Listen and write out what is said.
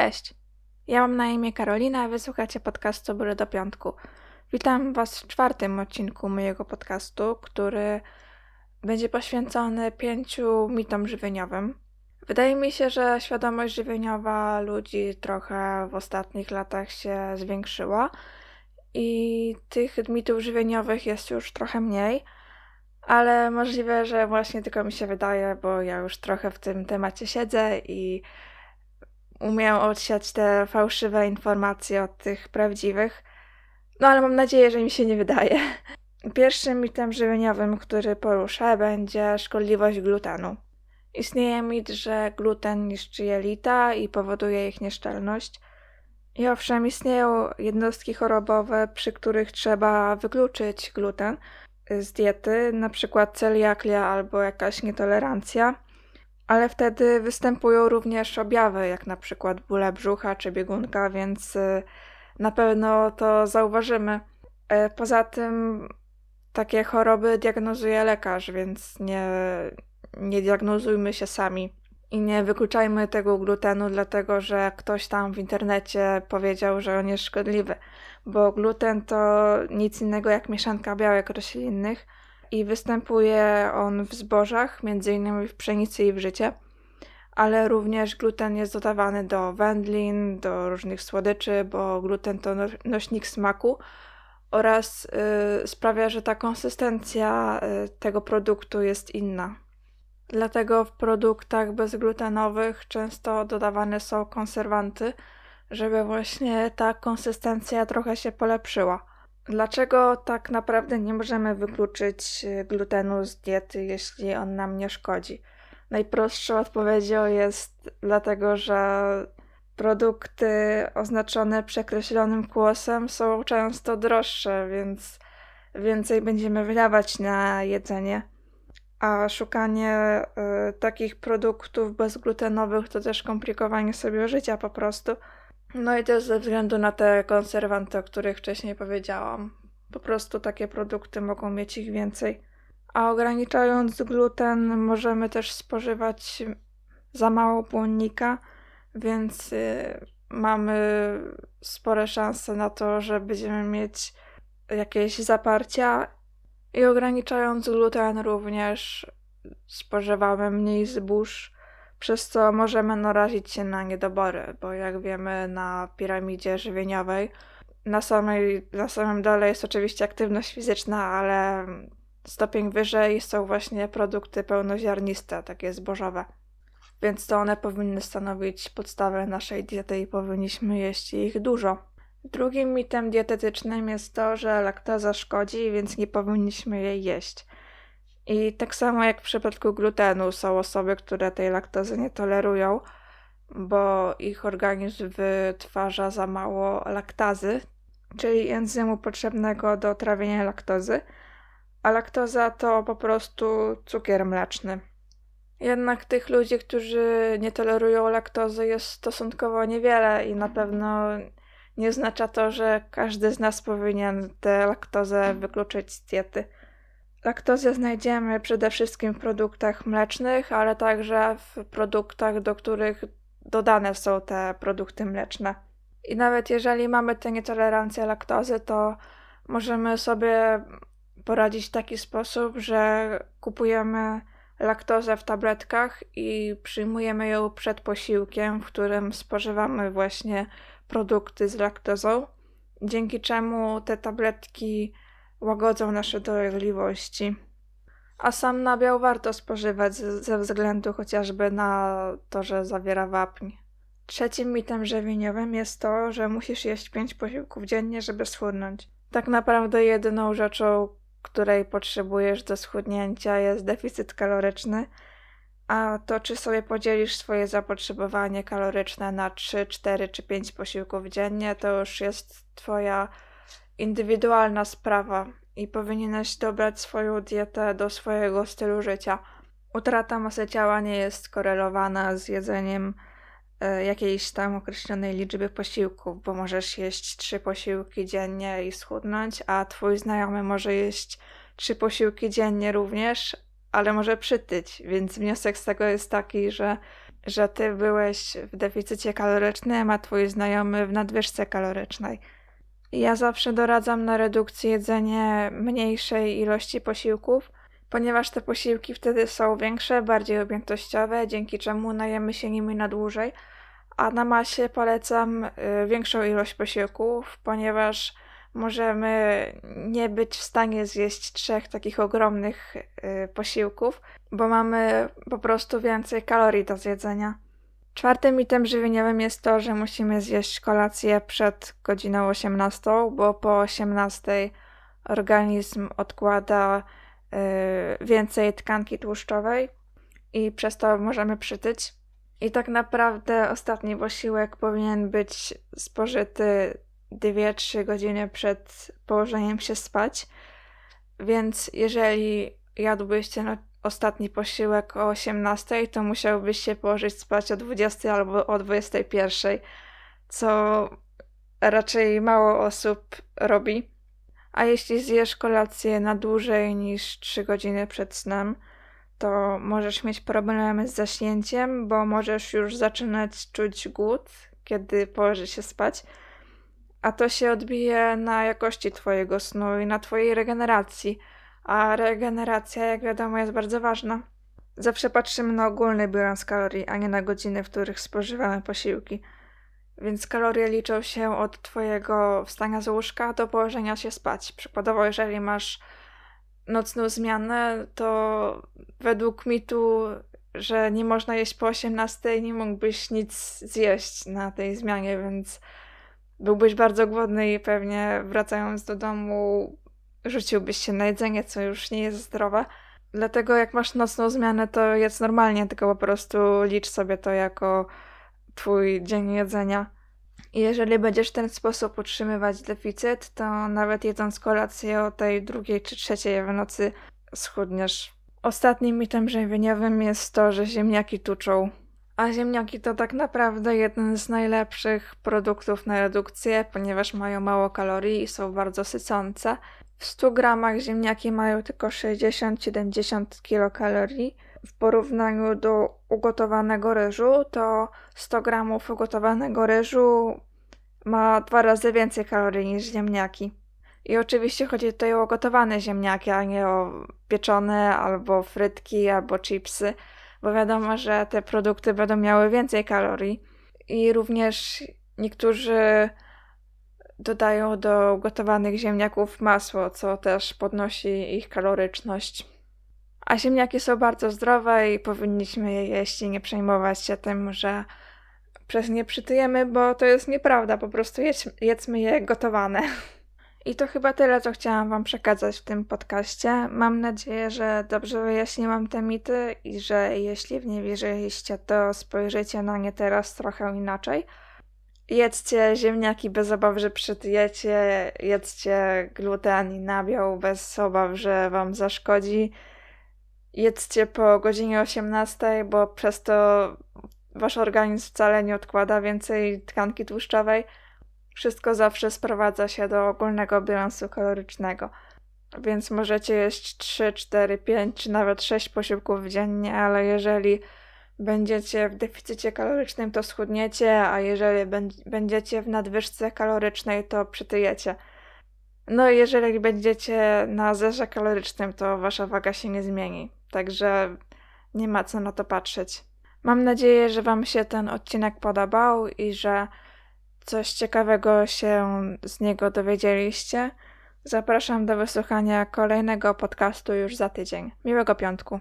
Cześć! Ja mam na imię Karolina, a wysłuchacie podcastu Byle do Piątku. Witam Was w czwartym odcinku mojego podcastu, który będzie poświęcony pięciu mitom żywieniowym. Wydaje mi się, że świadomość żywieniowa ludzi trochę w ostatnich latach się zwiększyła i tych mitów żywieniowych jest już trochę mniej, ale możliwe, że właśnie tylko mi się wydaje, bo ja już trochę w tym temacie siedzę i umiem odsiać te fałszywe informacje od tych prawdziwych. No ale mam nadzieję, że mi się nie wydaje. Pierwszym mitem żywieniowym, który poruszę, będzie szkodliwość glutenu. Istnieje mit, że gluten niszczy jelita i powoduje ich nieszczelność. I owszem, istnieją jednostki chorobowe, przy których trzeba wykluczyć gluten z diety, na przykład celiakia albo jakaś nietolerancja ale wtedy występują również objawy, jak na przykład bóle brzucha czy biegunka, więc y, na pewno to zauważymy. E, poza tym takie choroby diagnozuje lekarz, więc nie, nie diagnozujmy się sami i nie wykluczajmy tego glutenu, dlatego że ktoś tam w internecie powiedział, że on jest szkodliwy, bo gluten to nic innego jak mieszanka białek roślinnych i występuje on w zbożach, m.in. w pszenicy i w życie, ale również gluten jest dodawany do wędlin, do różnych słodyczy, bo gluten to no, nośnik smaku oraz y, sprawia, że ta konsystencja y, tego produktu jest inna. Dlatego w produktach bezglutenowych często dodawane są konserwanty, żeby właśnie ta konsystencja trochę się polepszyła. Dlaczego tak naprawdę nie możemy wykluczyć e, glutenu z diety, jeśli on nam nie szkodzi? Najprostszą odpowiedzią jest dlatego, że produkty oznaczone przekreślonym kłosem są często droższe, więc więcej będziemy wydawać na jedzenie. A szukanie y, takich produktów bezglutenowych to też komplikowanie sobie życia po prostu. No i też ze względu na te konserwanty, o których wcześniej powiedziałam. Po prostu takie produkty mogą mieć ich więcej. A ograniczając gluten, możemy też spożywać za mało błonnika, więc y, mamy spore szanse na to, że będziemy mieć jakieś zaparcia. I ograniczając gluten również spożywamy mniej zbóż, przez co możemy narazić się na niedobory, bo jak wiemy na piramidzie żywieniowej na, samej, na samym dole jest oczywiście aktywność fizyczna, ale stopień wyżej są właśnie produkty pełnoziarniste, takie zbożowe. Więc to one powinny stanowić podstawę naszej diety i powinniśmy jeść ich dużo. Drugim mitem dietetycznym jest to, że laktoza szkodzi, więc nie powinniśmy jej jeść. I tak samo jak w przypadku glutenu są osoby, które tej laktozy nie tolerują, bo ich organizm wytwarza za mało laktazy, czyli enzymu potrzebnego do trawienia laktozy, a laktoza to po prostu cukier mleczny. Jednak tych ludzi, którzy nie tolerują laktozy, jest stosunkowo niewiele i na pewno nie oznacza to, że każdy z nas powinien tę laktozę wykluczyć z diety. Laktozę znajdziemy przede wszystkim w produktach mlecznych, ale także w produktach, do których dodane są te produkty mleczne. I nawet jeżeli mamy tę nietolerancję laktozy, to możemy sobie poradzić w taki sposób, że kupujemy laktozę w tabletkach i przyjmujemy ją przed posiłkiem, w którym spożywamy właśnie produkty z laktozą, dzięki czemu te tabletki łagodzą nasze dolegliwości. A sam nabiał warto spożywać ze względu chociażby na to, że zawiera wapń. Trzecim mitem żywieniowym jest to, że musisz jeść pięć posiłków dziennie, żeby schudnąć. Tak naprawdę jedyną rzeczą, której potrzebujesz do schudnięcia jest deficyt kaloryczny, a to czy sobie podzielisz swoje zapotrzebowanie kaloryczne na 3, 4 czy 5 posiłków dziennie, to już jest twoja indywidualna sprawa i powinieneś dobrać swoją dietę do swojego stylu życia. Utrata masy ciała nie jest skorelowana z jedzeniem e, jakiejś tam określonej liczby posiłków, bo możesz jeść trzy posiłki dziennie i schudnąć, a twój znajomy może jeść trzy posiłki dziennie również, ale może przytyć, więc wniosek z tego jest taki, że że ty byłeś w deficycie kalorycznym, a twój znajomy w nadwyżce kalorycznej. Ja zawsze doradzam na redukcję jedzenie mniejszej ilości posiłków, ponieważ te posiłki wtedy są większe, bardziej objętościowe, dzięki czemu najemy się nimi na dłużej. A na masie polecam y, większą ilość posiłków, ponieważ możemy nie być w stanie zjeść trzech takich ogromnych y, posiłków, bo mamy po prostu więcej kalorii do zjedzenia. Czwartym mitem żywieniowym jest to, że musimy zjeść kolację przed godziną 18, bo po 18 organizm odkłada y, więcej tkanki tłuszczowej i przez to możemy przytyć. I tak naprawdę ostatni posiłek powinien być spożyty 2-3 godziny przed położeniem się spać. Więc jeżeli jadłbyście na ostatni posiłek o 18, to musiałbyś się położyć spać o 20 albo o 21, co raczej mało osób robi. A jeśli zjesz kolację na dłużej niż 3 godziny przed snem, to możesz mieć problemy z zaśnięciem, bo możesz już zaczynać czuć głód, kiedy położysz się spać a to się odbije na jakości Twojego snu i na Twojej regeneracji. A regeneracja, jak wiadomo, jest bardzo ważna. Zawsze patrzymy na ogólny bilans kalorii, a nie na godziny, w których spożywamy posiłki. Więc kalorie liczą się od Twojego wstania z łóżka do położenia się spać. Przykładowo, jeżeli masz nocną zmianę, to według mitu, że nie można jeść po 18, nie mógłbyś nic zjeść na tej zmianie, więc byłbyś bardzo głodny i pewnie wracając do domu rzuciłbyś się na jedzenie, co już nie jest zdrowe. Dlatego jak masz nocną zmianę, to jedz normalnie, tylko po prostu licz sobie to jako twój dzień jedzenia. I jeżeli będziesz w ten sposób utrzymywać deficyt, to nawet jedząc kolację o tej drugiej czy trzeciej w nocy schudniesz. Ostatnim mitem żywieniowym jest to, że ziemniaki tuczą. A ziemniaki to tak naprawdę jeden z najlepszych produktów na redukcję, ponieważ mają mało kalorii i są bardzo sycące. W 100 gramach ziemniaki mają tylko 60-70 kilokalorii. W porównaniu do ugotowanego ryżu, to 100 gramów ugotowanego ryżu ma dwa razy więcej kalorii niż ziemniaki. I oczywiście chodzi tutaj o gotowane ziemniaki, a nie o pieczone albo frytki albo chipsy bo wiadomo, że te produkty będą miały więcej kalorii. I również niektórzy dodają do gotowanych ziemniaków masło, co też podnosi ich kaloryczność. A ziemniaki są bardzo zdrowe i powinniśmy je jeść i nie przejmować się tym, że przez nie przytyjemy, bo to jest nieprawda, po prostu jedz, jedzmy je gotowane. I to chyba tyle, co chciałam Wam przekazać w tym podcaście. Mam nadzieję, że dobrze wyjaśniłam te mity i że jeśli w nie wierzyliście, to spojrzycie na nie teraz trochę inaczej. Jedzcie ziemniaki bez obaw, że przytyjecie, jedzcie gluten i nabiał bez obaw, że Wam zaszkodzi. Jedzcie po godzinie 18, bo przez to Wasz organizm wcale nie odkłada więcej tkanki tłuszczowej wszystko zawsze sprowadza się do ogólnego bilansu kalorycznego. Więc możecie jeść 3, 4, 5 czy nawet 6 posiłków dziennie, ale jeżeli będziecie w deficycie kalorycznym, to schudniecie, a jeżeli będziecie w nadwyżce kalorycznej, to przytyjecie. No i jeżeli będziecie na zerze kalorycznym, to wasza waga się nie zmieni. Także nie ma co na to patrzeć. Mam nadzieję, że Wam się ten odcinek podobał i że coś ciekawego się z niego dowiedzieliście, zapraszam do wysłuchania kolejnego podcastu już za tydzień. Miłego piątku.